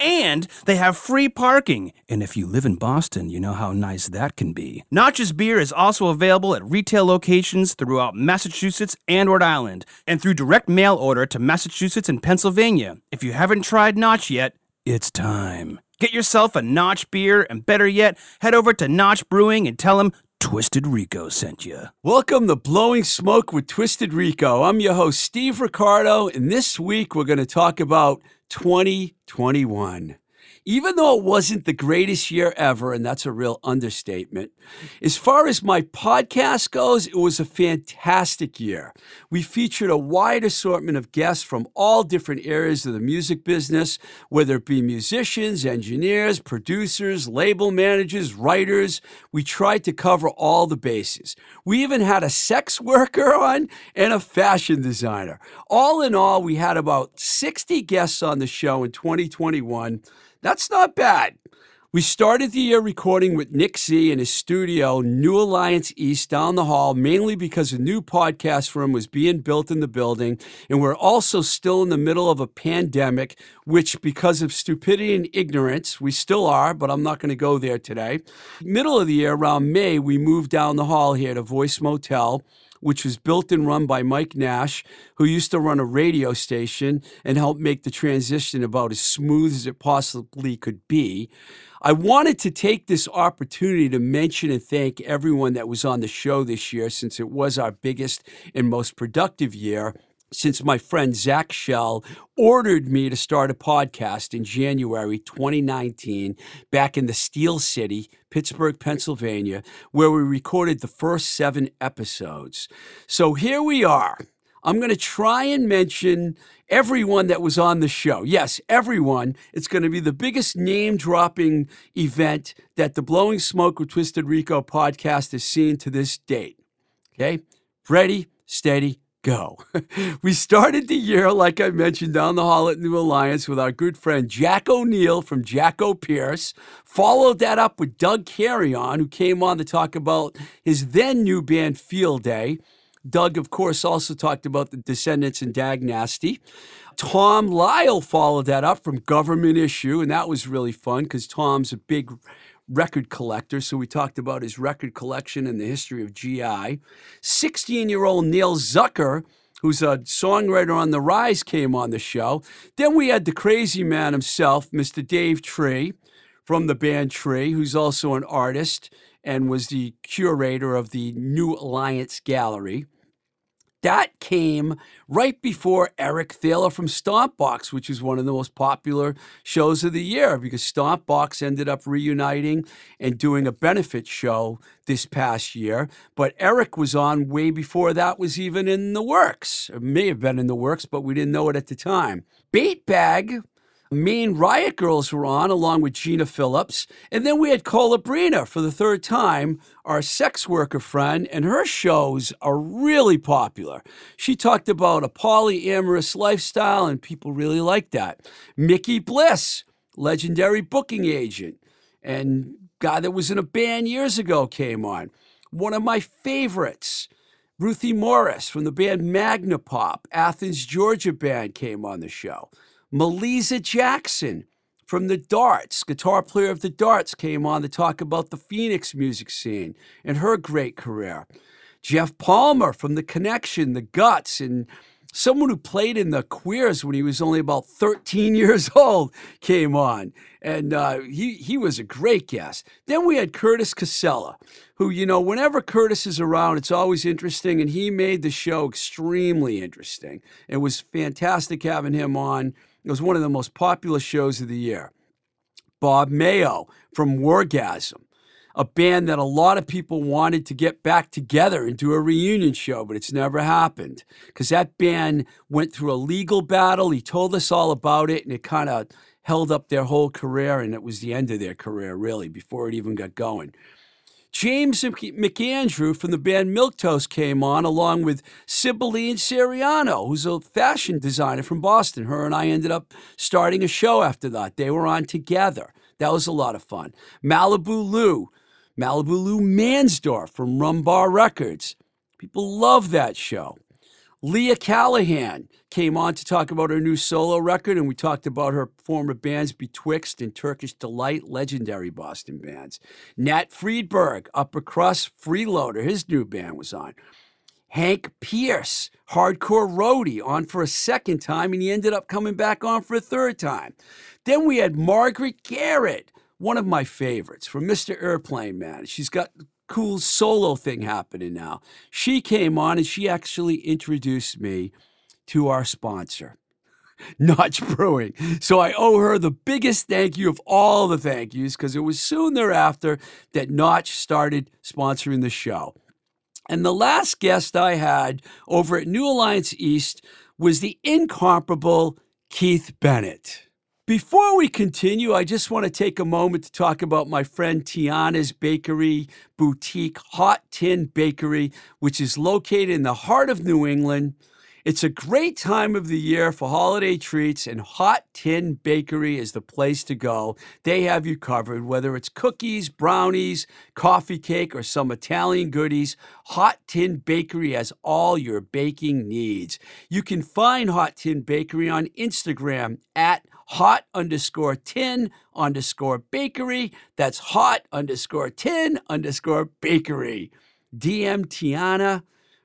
and they have free parking. And if you live in Boston, you know how nice that can be. Notch's beer is also available at retail locations throughout Massachusetts and Rhode Island, and through direct mail order to Massachusetts and Pennsylvania. If you haven't tried Notch yet, it's time. Get yourself a Notch beer, and better yet, head over to Notch Brewing and tell them Twisted Rico sent you. Welcome to Blowing Smoke with Twisted Rico. I'm your host, Steve Ricardo, and this week we're going to talk about 2021 even though it wasn't the greatest year ever, and that's a real understatement, as far as my podcast goes, it was a fantastic year. We featured a wide assortment of guests from all different areas of the music business, whether it be musicians, engineers, producers, label managers, writers. We tried to cover all the bases. We even had a sex worker on and a fashion designer. All in all, we had about 60 guests on the show in 2021. That's not bad. We started the year recording with Nick Z in his studio, New Alliance East, down the hall, mainly because a new podcast room was being built in the building. And we're also still in the middle of a pandemic, which, because of stupidity and ignorance, we still are, but I'm not going to go there today. Middle of the year, around May, we moved down the hall here to Voice Motel which was built and run by Mike Nash, who used to run a radio station and help make the transition about as smooth as it possibly could be. I wanted to take this opportunity to mention and thank everyone that was on the show this year since it was our biggest and most productive year since my friend Zach Shell ordered me to start a podcast in January 2019 back in the Steel City, Pittsburgh, Pennsylvania, where we recorded the first seven episodes. So here we are. I'm going to try and mention everyone that was on the show. Yes, everyone. It's going to be the biggest name dropping event that the Blowing Smoke with Twisted Rico podcast has seen to this date. Okay? Ready, steady, go. we started the year, like I mentioned, down the hall at New Alliance with our good friend Jack O'Neill from Jackopierce. Followed that up with Doug Carrion, who came on to talk about his then new band Field Day. Doug, of course, also talked about the Descendents and Dag Nasty. Tom Lyle followed that up from Government Issue, and that was really fun because Tom's a big record collector. So we talked about his record collection and the history of GI. 16 year old Neil Zucker, who's a songwriter on the rise, came on the show. Then we had the crazy man himself, Mr. Dave Tree from the band Tree, who's also an artist and was the curator of the New Alliance Gallery. That came right before Eric Thaler from Stompbox, which is one of the most popular shows of the year because Stompbox ended up reuniting and doing a benefit show this past year. But Eric was on way before that was even in the works. It may have been in the works, but we didn't know it at the time. Bait Bag Maine Riot Girls were on, along with Gina Phillips. And then we had Colabrina for the third time, our sex worker friend, and her shows are really popular. She talked about a polyamorous lifestyle, and people really like that. Mickey Bliss, legendary booking agent, and guy that was in a band years ago came on. One of my favorites. Ruthie Morris from the band Magnapop, Athens, Georgia band came on the show. Meliza Jackson from the Darts, guitar player of the Darts, came on to talk about the Phoenix music scene and her great career. Geoff Palmer from The Connection, The Guts, and someone who played in the Queers when he was only about 13 years old came on. And uh, he, he was a great guest. Then we had Curtis Casella, who, you know, whenever Curtis is around, it's always interesting. And he made the show extremely interesting. It was fantastic having him on. It was one of the most popular shows of the year. Bob Mayo from Wargasm, a band that a lot of people wanted to get back together and do a reunion show, but it's never happened because that band went through a legal battle. He told us all about it, and it kind of held up their whole career, and it was the end of their career, really, before it even got going. James McAndrew from the band Milquetoast came on, along with Sibylline Siriano, who's a fashion designer from Boston. Her and I ended up starting a show after that. They were on together. That was a lot of fun. Malibu Lou, Malibu Lou Mansdorf from Rumbar Records. People love that show. Leah Callahan came on to talk about her new solo record, and we talked about her former bands Betwixt and Turkish Delight, legendary Boston bands. Nat Freedberg, Upper Crust Freeloader, his new band was on. Hank Pierce, hardcore roadie, on for a second time, and he ended up coming back on for a third time. Then we had Margaret Garrett, one of my favorites from Mr. Airplane Man. She's got cool solo thing happening now. She came on and she actually introduced me to our sponsor. Notch Brewing. So I owe her the biggest thank you of all the thank yous because it was soon thereafter that Notch started sponsoring the show. And the last guest I had over at New Alliance East was the incomparable Keith Bennett. Before we continue, I just want to take a moment to talk about my friend Tiana's Bakery Boutique Hot Tin Bakery, which is located in the heart of New England. It's a great time of the year for holiday treats, and Hot Tin Bakery is the place to go. They have you covered, whether it's cookies, brownies, coffee cake, or some Italian goodies. Hot Tin Bakery has all your baking needs. You can find Hot Tin Bakery on Instagram at hot underscore tin underscore bakery. That's hot underscore tin underscore bakery. DM Tiana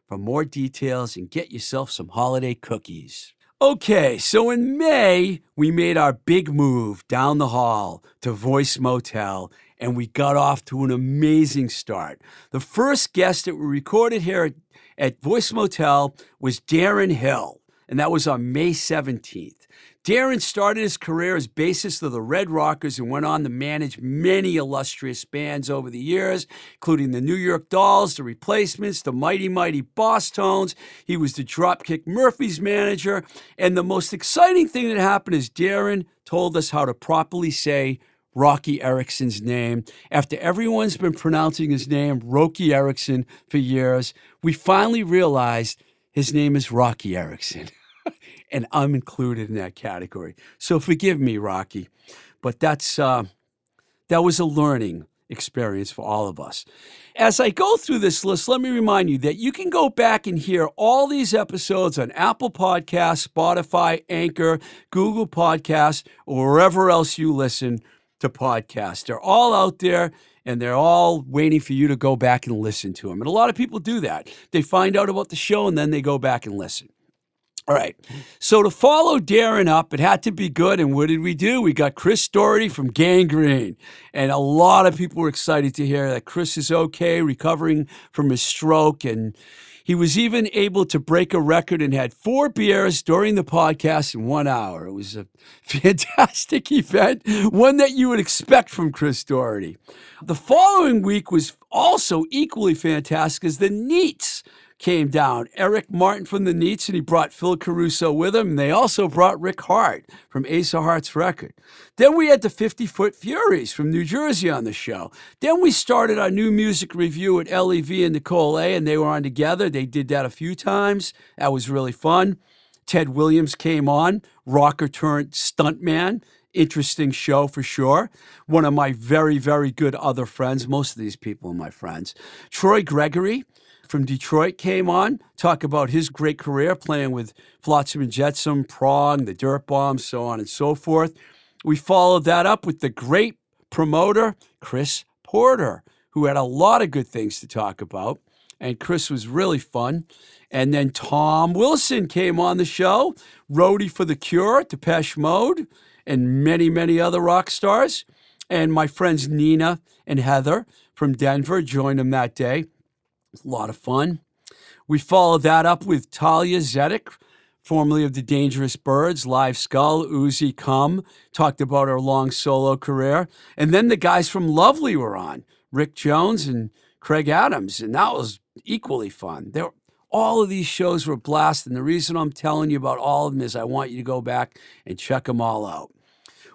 for more details and get yourself some holiday cookies. Okay, so in May, we made our big move down the hall to Voice Motel, and we got off to an amazing start. The first guest that we recorded here at Voice Motel was Darren Hill, and that was on May 17th. Darren started his career as bassist of the Red Rockers and went on to manage many illustrious bands over the years, including the New York Dolls, the Replacements, the Mighty Mighty Bosstones. He was the Dropkick Murphys manager. And the most exciting thing that happened is Darren told us how to properly say Rocky Erickson's name. After everyone's been pronouncing his name, Roky Erickson, for years, we finally realized his name is Rocky Erickson. and I'm included in that category. So forgive me, Rocky, but that's uh, that was a learning experience for all of us. As I go through this list, let me remind you that you can go back and hear all these episodes on Apple Podcasts, Spotify, Anchor, Google Podcasts, or wherever else you listen to podcasts. They're all out there and they're all waiting for you to go back and listen to them. And a lot of people do that. They find out about the show and then they go back and listen. All right. So to follow Darren up, it had to be good. And what did we do? We got Chris Doherty from Gang Green. And a lot of people were excited to hear that Chris is okay, recovering from his stroke. And he was even able to break a record and had four beers during the podcast in one hour. It was a fantastic event, one that you would expect from Chris Doherty. The following week was also equally fantastic as the Neats came down. Eric Martin from the Neats, and he brought Phil Caruso with him. And they also brought Rick Hart from Ace of Hearts record. Then we had the 50 Foot Furies from New Jersey on the show. Then we started our new music review at LEV and Nicole A, and they were on together. They did that a few times. That was really fun. Ted Williams came on, rocker turned stuntman. Interesting show for sure. One of my very, very good other friends. Most of these people are my friends. Troy Gregory from Detroit came on, talk about his great career playing with Flotsam and Jetsam, Prong, the Dirtbombs, so on and so forth. We followed that up with the great promoter, Chris Porter, who had a lot of good things to talk about. And Chris was really fun. And then Tom Wilson came on the show, roadie for The Cure, Depeche Mode, and many, many other rock stars. And my friends Nina and Heather from Denver joined him that day. A lot of fun. We followed that up with Thalia Zedek, formerly of the Dangerous Birds, Live Skull, Uzi Come, talked about her long solo career. And then the guys from Lovely were on, Rick Jones and Craig Adams, and that was equally fun. There, all of these shows were blast, and the reason I'm telling you about all of them is I want you to go back and check them all out.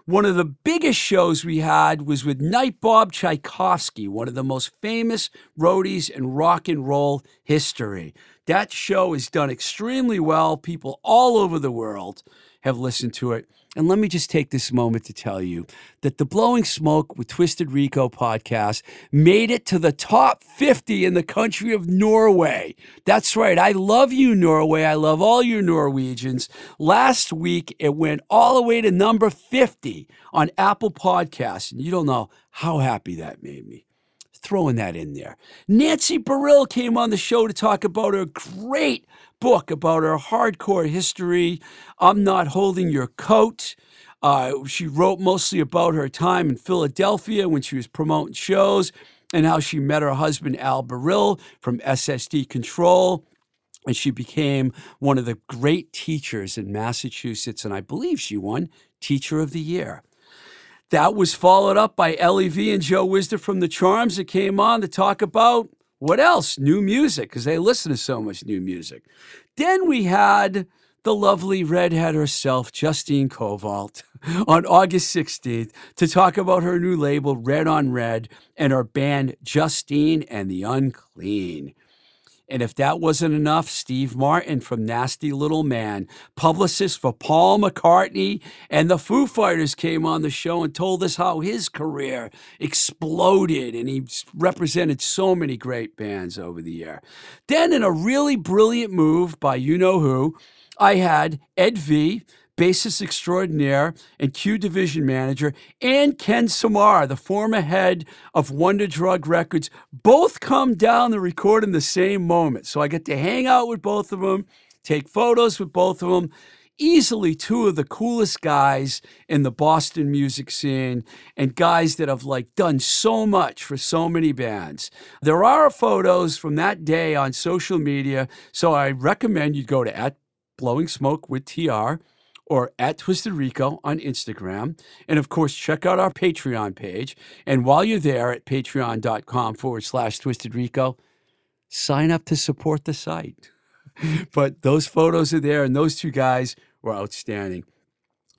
One of the biggest shows we had was with Nite Bob Czaykowski, one of the most famous roadies in rock and roll history. That show is done extremely well. People all over the world have listened to it. And let me just take this moment to tell you that the Blowing Smoke with Twisted Rico podcast made it to the top 50 in the country of Norway. That's right. I love you, Norway. I love all you Norwegians. Last week, it went all the way to number 50 on Apple Podcasts. And you don't know how happy that made me throwing that in there. Nancy Barile came on the show to talk about her great book about her hardcore history. I'm not holding your coat. Uh, she wrote mostly about her time in Philadelphia when she was promoting shows and how she met her husband Al Barile from SSD Control. And she became one of the great teachers in Massachusetts. And I believe she won Teacher of the Year. That was followed up by Ellie V and Joe Wisdom from the Charms that came on to talk about what else? New music, because they listen to so much new music. Then we had the lovely redhead herself, Justine Covault, on August 16th to talk about her new label, Red on Red, and her band, Justine and the Unclean. And if that wasn't enough, Steve Martin from Nasty Little Man, publicist for Paul McCartney and the Foo Fighters, came on the show and told us how his career exploded and he represented so many great bands over the year. Then, in a really brilliant move by you know who, I had Ed V bassist extraordinaire and Q division manager, and Ken Samar, the former head of Wonder Drug Records, both come down to record in the same moment. So I get to hang out with both of them, take photos with both of them. Easily two of the coolest guys in the Boston music scene and guys that have like done so much for so many bands. There are photos from that day on social media, so I recommend you go to at blowing smoke with TR or at Twisted Rico on Instagram. And of course, check out our Patreon page. And while you're there at patreon.com forward slash Twisted Rico, sign up to support the site. but those photos are there, and those two guys were outstanding.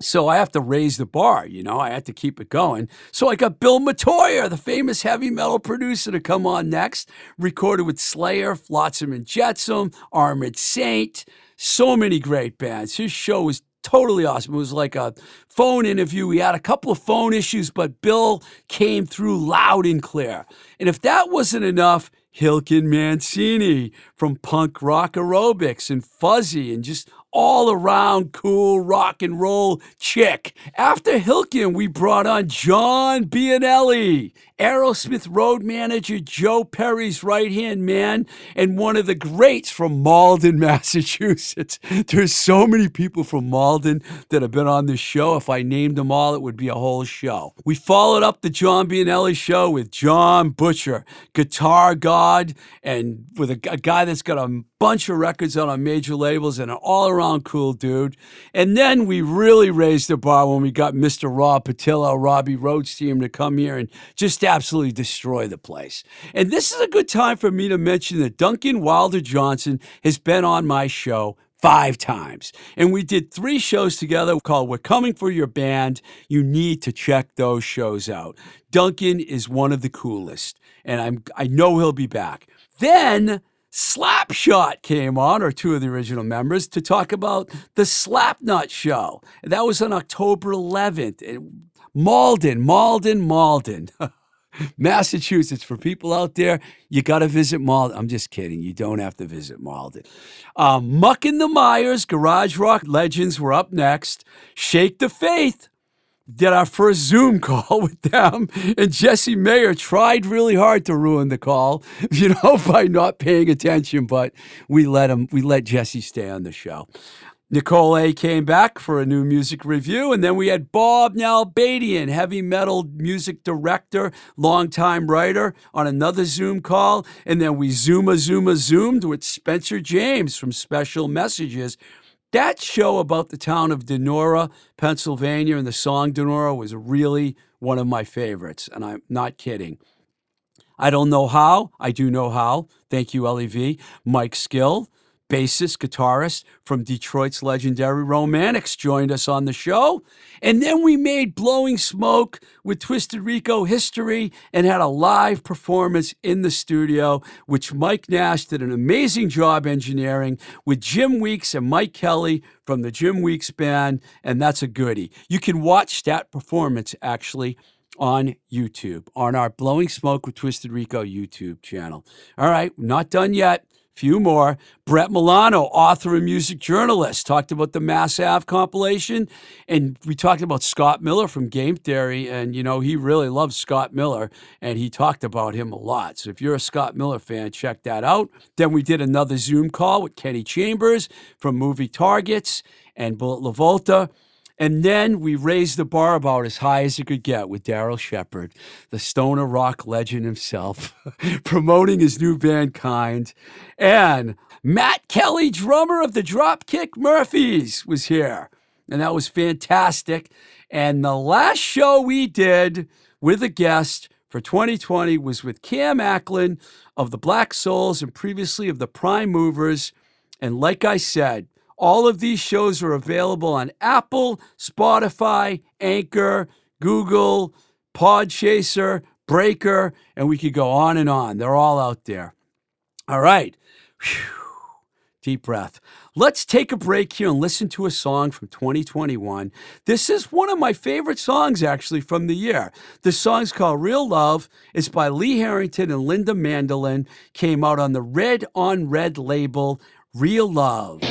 So I have to raise the bar, you know, I had to keep it going. So I got Bill Metoyer, the famous heavy metal producer, to come on next. Recorded with Slayer, Flotsam and Jetsam, Armored Saint, so many great bands. His show was totally awesome. It was like a phone interview. We had a couple of phone issues, but Bill came through loud and clear. And if that wasn't enough, Hilken Mancini from Punk Rock Aerobics and Fuzzy and just all around cool rock and roll chick. After Hilken, we brought on John Bianelli, Aerosmith road manager Joe Perry's right hand man, and one of the greats from Malden, Massachusetts. There's so many people from Malden that have been on this show. If I named them all, it would be a whole show. We followed up the John Bianelli show with John Butcher, guitar god, and with a, a guy that's got a bunch of records out on major labels and an all around cool dude. And then we really raised the bar when we got Mr. Rob Patillo, Robbie Rhodes team to come here and just absolutely destroy the place. And this is a good time for me to mention that Duncan Wilder Johnson has been on my show five times. And we did three shows together called We're Coming for Your Band. You need to check those shows out. Duncan is one of the coolest, and I'm I know he'll be back. Then Slapshot came on, or two of the original members, to talk about the Slapnut show. And that was on October 11th. Malden, Malden, Malden. Massachusetts. For people out there, you got to visit Malden. I'm just kidding. You don't have to visit Malden. Um, Muck and the Mires, Garage Rock Legends were up next. Shake the Faith did our first Zoom call with them, and Jesse Mayer tried really hard to ruin the call, you know, by not paying attention. But we let him, we let Jesse stay on the show. Nicole A came back for a new music review, and then we had Bob Nalbandian, heavy metal music director, longtime writer, on another Zoom call, and then we Zuma Zuma Zoomed with Spencer James from Special Messages that show about the town of Donora, Pennsylvania, and the song Donora was really one of my favorites, and I'm not kidding. I don't know how. I do know how. Thank you, LEV. Mike Skill, bassist, guitarist from Detroit's legendary Romantics, joined us on the show. And then we made Blowing Smoke with Twisted Rico history and had a live performance in the studio, which Mike Nash did an amazing job engineering with Jim Weeks and Mike Kelly from the Jim Weeks Band. And that's a goodie. You can watch that performance actually on YouTube, on our Blowing Smoke with Twisted Rico YouTube channel. All right, not done yet. Few more. Brett Milano, author and music journalist, talked about the Mass Ave compilation. And we talked about Scott Miller from Game Theory. And, you know, he really loves Scott Miller and he talked about him a lot. So if you're a Scott Miller fan, check that out. Then we did another Zoom call with Kenny Chambers from Moving Targets and Bullet LaVolta. And then we raised the bar about as high as it could get with Darryl Shepard, the stoner rock legend himself, promoting his new band Kind. And Matt Kelly, drummer of the Dropkick Murphys, was here. And that was fantastic. And the last show we did with a guest for 2020 was with Cam Acklin of the Black Souls and previously of the Prime Movers. And like I said, all of these shows are available on Apple, Spotify, Anchor, Google, Podchaser, Breaker, and we could go on and on. They're all out there. All right. Whew. Deep breath. Let's take a break here and listen to a song from 2021. This is one of my favorite songs, actually, from the year. The song's called Real Love. It's by Lee Harrington and Linda Mandolin. Came out on the Red on Red label, Real Love.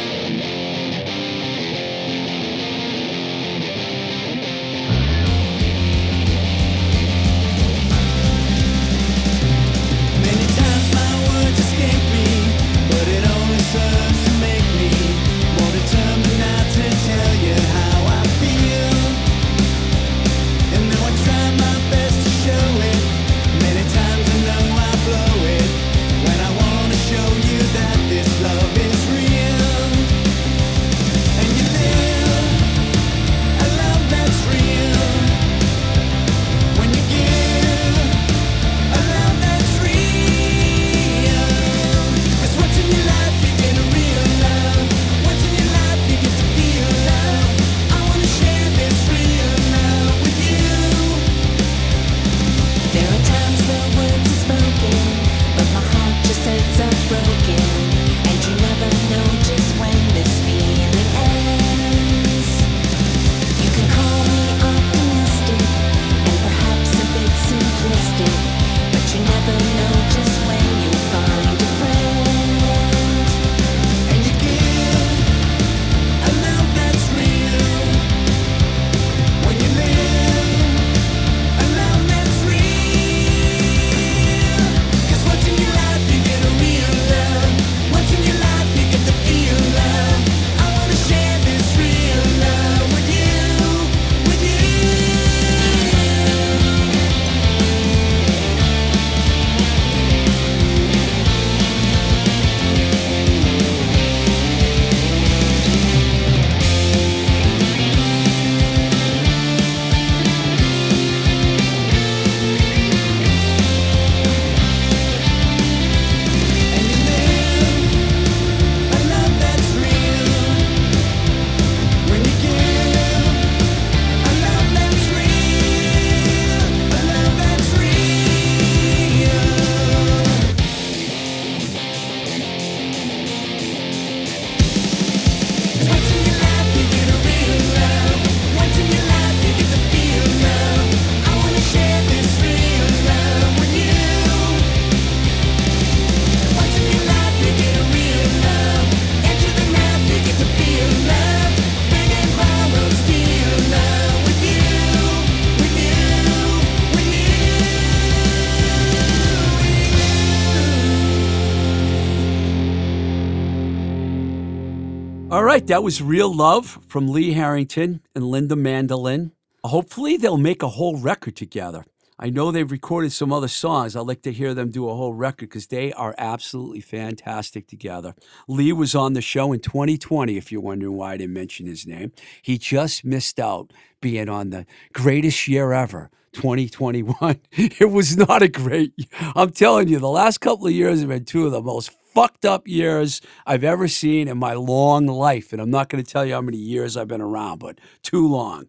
Right, that was Real Love from Lee Harrington and Linda Mandolin. Hopefully, they'll make a whole record together. I know they've recorded some other songs. I'd like to hear them do a whole record because they are absolutely fantastic together. Lee was on the show in 2020, if you're wondering why I didn't mention his name. He just missed out being on the greatest year ever, 2021. It was not a great I'm telling you, the last couple of years have been two of the most fucked up years I've ever seen in my long life. And I'm not going to tell you how many years I've been around, but too long.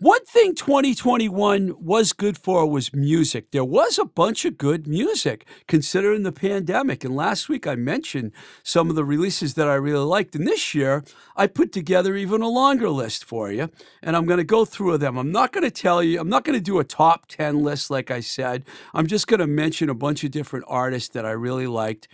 One thing 2021 was good for was music. There was a bunch of good music considering the pandemic. And last week I mentioned some of the releases that I really liked. And this year I put together even a longer list for you. And I'm going to go through them. I'm not going to tell you, I'm not going to do a top 10 list like I said. I'm just going to mention a bunch of different artists that I really liked.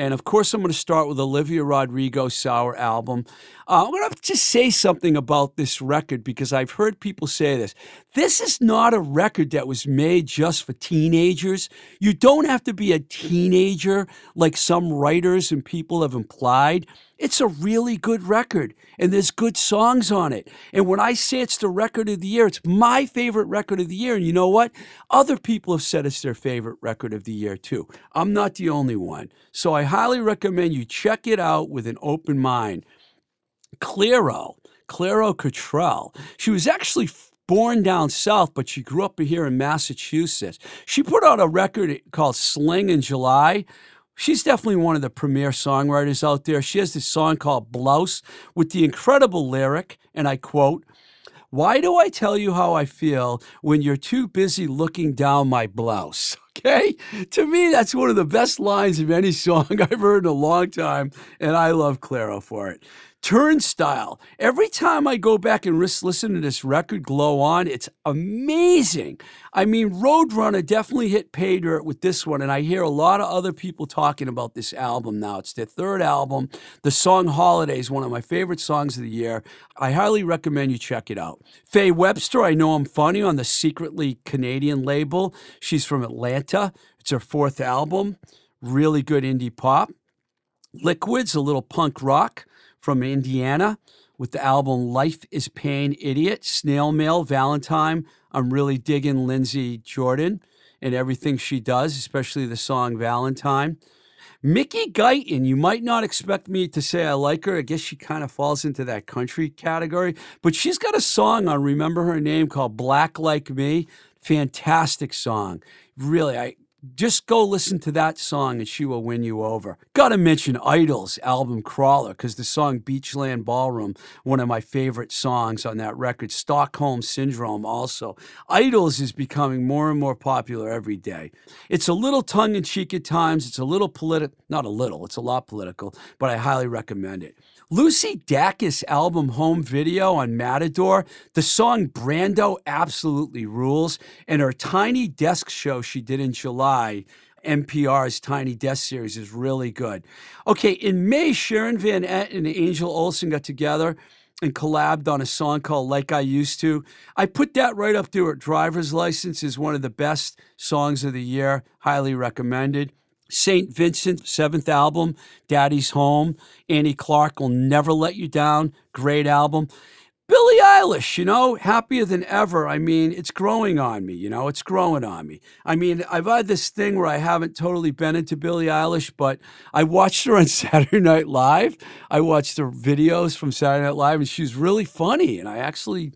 And of course, I'm going to start with Olivia Rodrigo's Sour album. Uh, I'm going to just say something about this record because I've heard people say this. This is not a record that was made just for teenagers. You don't have to be a teenager like some writers and people have implied. It's a really good record, and there's good songs on it. And when I say it's the record of the year, it's my favorite record of the year. And you know what? Other people have said it's their favorite record of the year, too. I'm not the only one. So I highly recommend you check it out with an open mind. Clairo, Clairo Cottrill. She was actually born down south, but she grew up here in Massachusetts. She put out a record called Sling in July. She's definitely one of the premier songwriters out there. She has this song called Blouse with the incredible lyric, and I quote, why do I tell you how I feel when you're too busy looking down my blouse? Okay? To me, that's one of the best lines of any song I've heard in a long time, and I love Clairo for it. Turnstile. Every time I go back and ris- listen to this record, Glow On, it's amazing. I mean, Roadrunner definitely hit pay dirt with this one, and I hear a lot of other people talking about this album now. It's their third album. The song Holiday is one of my favorite songs of the year. I highly recommend you check it out. Faye Webster, I know I'm funny on the secretly Canadian label. She's from Atlanta. It's her fourth album. Really good indie pop. Liquids, a little punk rock from Indiana with the album Life is Pain Idiot, Snail Mail, Valentine. I'm really digging Lindsey Jordan and everything she does, especially the song Valentine. Mickey Guyton, you might not expect me to say I like her. I guess she kind of falls into that country category, but she's got a song on Remember Her Name called Black Like Me. Fantastic song. Really, I just go listen to that song and she will win you over. Gotta mention Idles album Crawler because the song Beachland Ballroom, one of my favorite songs on that record. Stockholm Syndrome also. Idles is becoming more and more popular every day. It's a little tongue in cheek at times. It's a little political, not a little, it's a lot political, but I highly recommend it. Lucy Dacus album home video on Matador. The song Brando absolutely rules. And her Tiny Desk show she did in July, NPR's Tiny Desk series, is really good. Okay, in May, Sharon Van Etten and Angel Olsen got together and collabed on a song called Like I Used to. I put that right up to her driver's license is one of the best songs of the year. Highly recommended. St. Vincent, seventh album, Daddy's Home. Annie Clark will never let you down. Great album. Billie Eilish, you know, happier than ever. I mean, it's growing on me, you know, it's growing on me. I mean, I've had this thing where I haven't totally been into Billie Eilish, but I watched her on Saturday Night Live. I watched her videos from Saturday Night Live, and she's really funny. And I actually,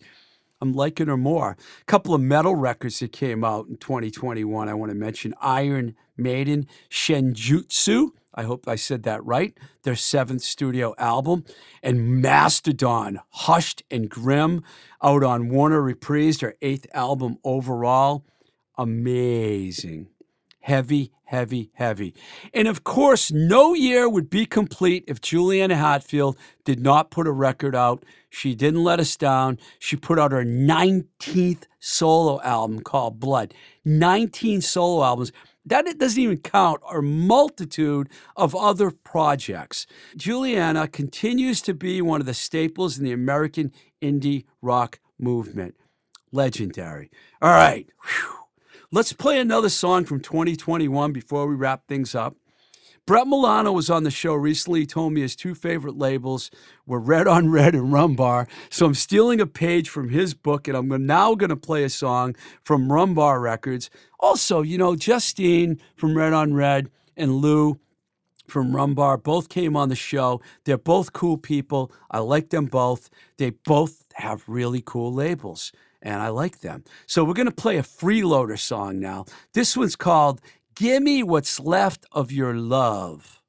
I'm liking her more. A couple of metal records that came out in 2021. I want to mention Iron Maiden, Shenjutsu. I hope I said that right. Their seventh studio album. And Mastodon, Hushed and Grim, out on Warner Reprise, their eighth album overall. Amazing. Heavy, heavy, heavy. And of course, no year would be complete if Juliana Hatfield did not put a record out. She didn't let us down. She put out her 19th solo album called Blood. 19 solo albums. That doesn't even count our multitude of other projects. Juliana continues to be one of the staples in the American indie rock movement. Legendary. All right. Whew. Let's play another song from 2021 before we wrap things up. Brett Milano was on the show recently. He told me his two favorite labels were Red on Red and Rumbar. So I'm stealing a page from his book, and I'm now going to play a song from Rumbar Records. Also, you know, Justine from Red on Red and Lou from Rumbar both came on the show. They're both cool people. I like them both. They both have really cool labels. and I like them. So we're going to play a freeloader song now. This one's called Gimme What's Left of Your Love.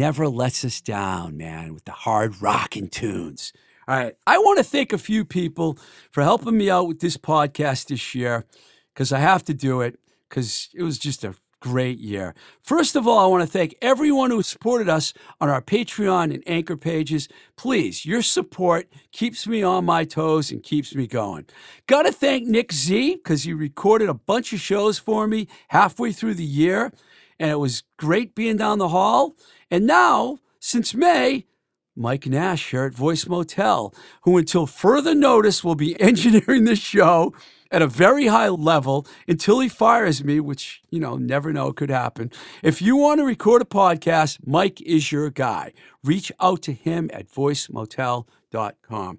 Never lets us down, man, with the hard rocking tunes. All right, I want to thank a few people for helping me out with this podcast this year because I have to do it because it was just a great year. First of all, I want to thank everyone who supported us on our Patreon and Anchor pages. Please, your support keeps me on my toes and keeps me going. Got to thank Nick Z because he recorded a bunch of shows for me halfway through the year, and it was great being down the hall. And now, since May, Mike Nash here at Voice Motel, who until further notice will be engineering this show at a very high level until he fires me, which, you know, never know could happen. If you want to record a podcast, Mike is your guy. Reach out to him at voicemotel.com.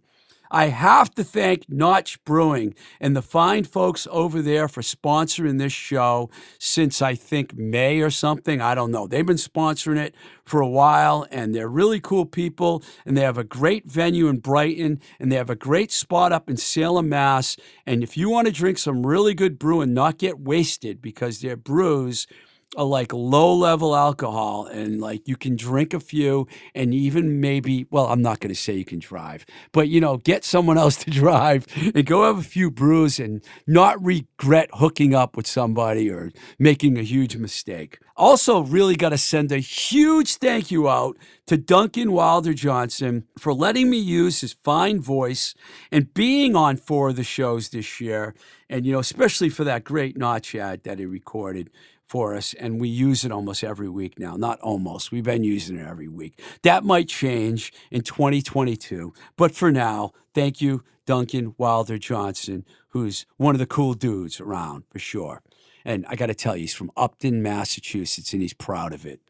I have to thank Notch Brewing and the fine folks over there for sponsoring this show since I think May or something. I don't know. They've been sponsoring it for a while and they're really cool people and they have a great venue in Brighton and they have a great spot up in Salem, Mass. And if you want to drink some really good brew and not get wasted because their brews a like low level alcohol and like you can drink a few and even maybe well i'm not going to say you can drive but you know get someone else to drive and go have a few brews and not regret hooking up with somebody or making a huge mistake also really got to send a huge thank you out to duncan wilder johnson for letting me use his fine voice and being on four of the shows this year and you know especially for that great notch ad that he recorded for us, and we use it almost every week now. Not almost, we've been using it every week. That might change in 2022, but for now, thank you, Duncan Wilder Johnson, who's one of the cool dudes around for sure. And I got to tell you, he's from Upton, Massachusetts, and he's proud of it.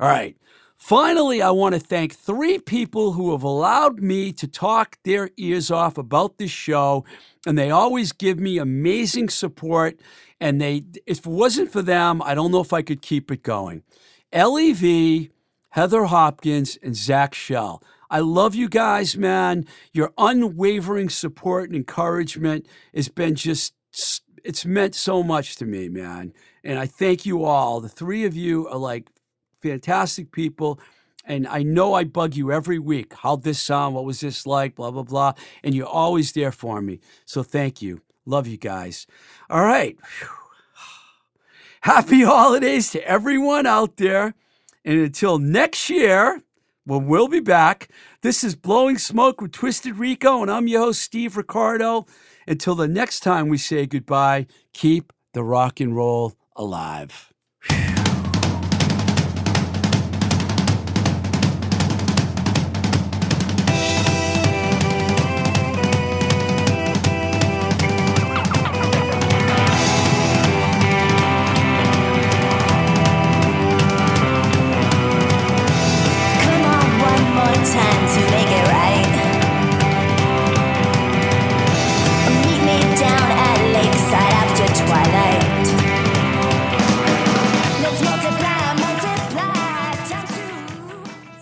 All right. Finally, I want to thank three people who have allowed me to talk their ears off about this show, and they always give me amazing support. And they, if it wasn't for them, I don't know if I could keep it going. LEV, Heather Hopkins, and Zach Shell. I love you guys, man. Your unwavering support and encouragement has been just, it's meant so much to me, man. And I thank you all. The three of you are like fantastic people. And I know I bug you every week. How'd this sound? What was this like? Blah, blah, blah. And you're always there for me. So thank you. Love you guys. All right. Phew. Happy holidays to everyone out there. And until next year, when we'll be back, this is Blowing Smoke with Twisted Rico, and I'm your host, Steve Ricardo. Until the next time we say goodbye, keep the rock and roll alive.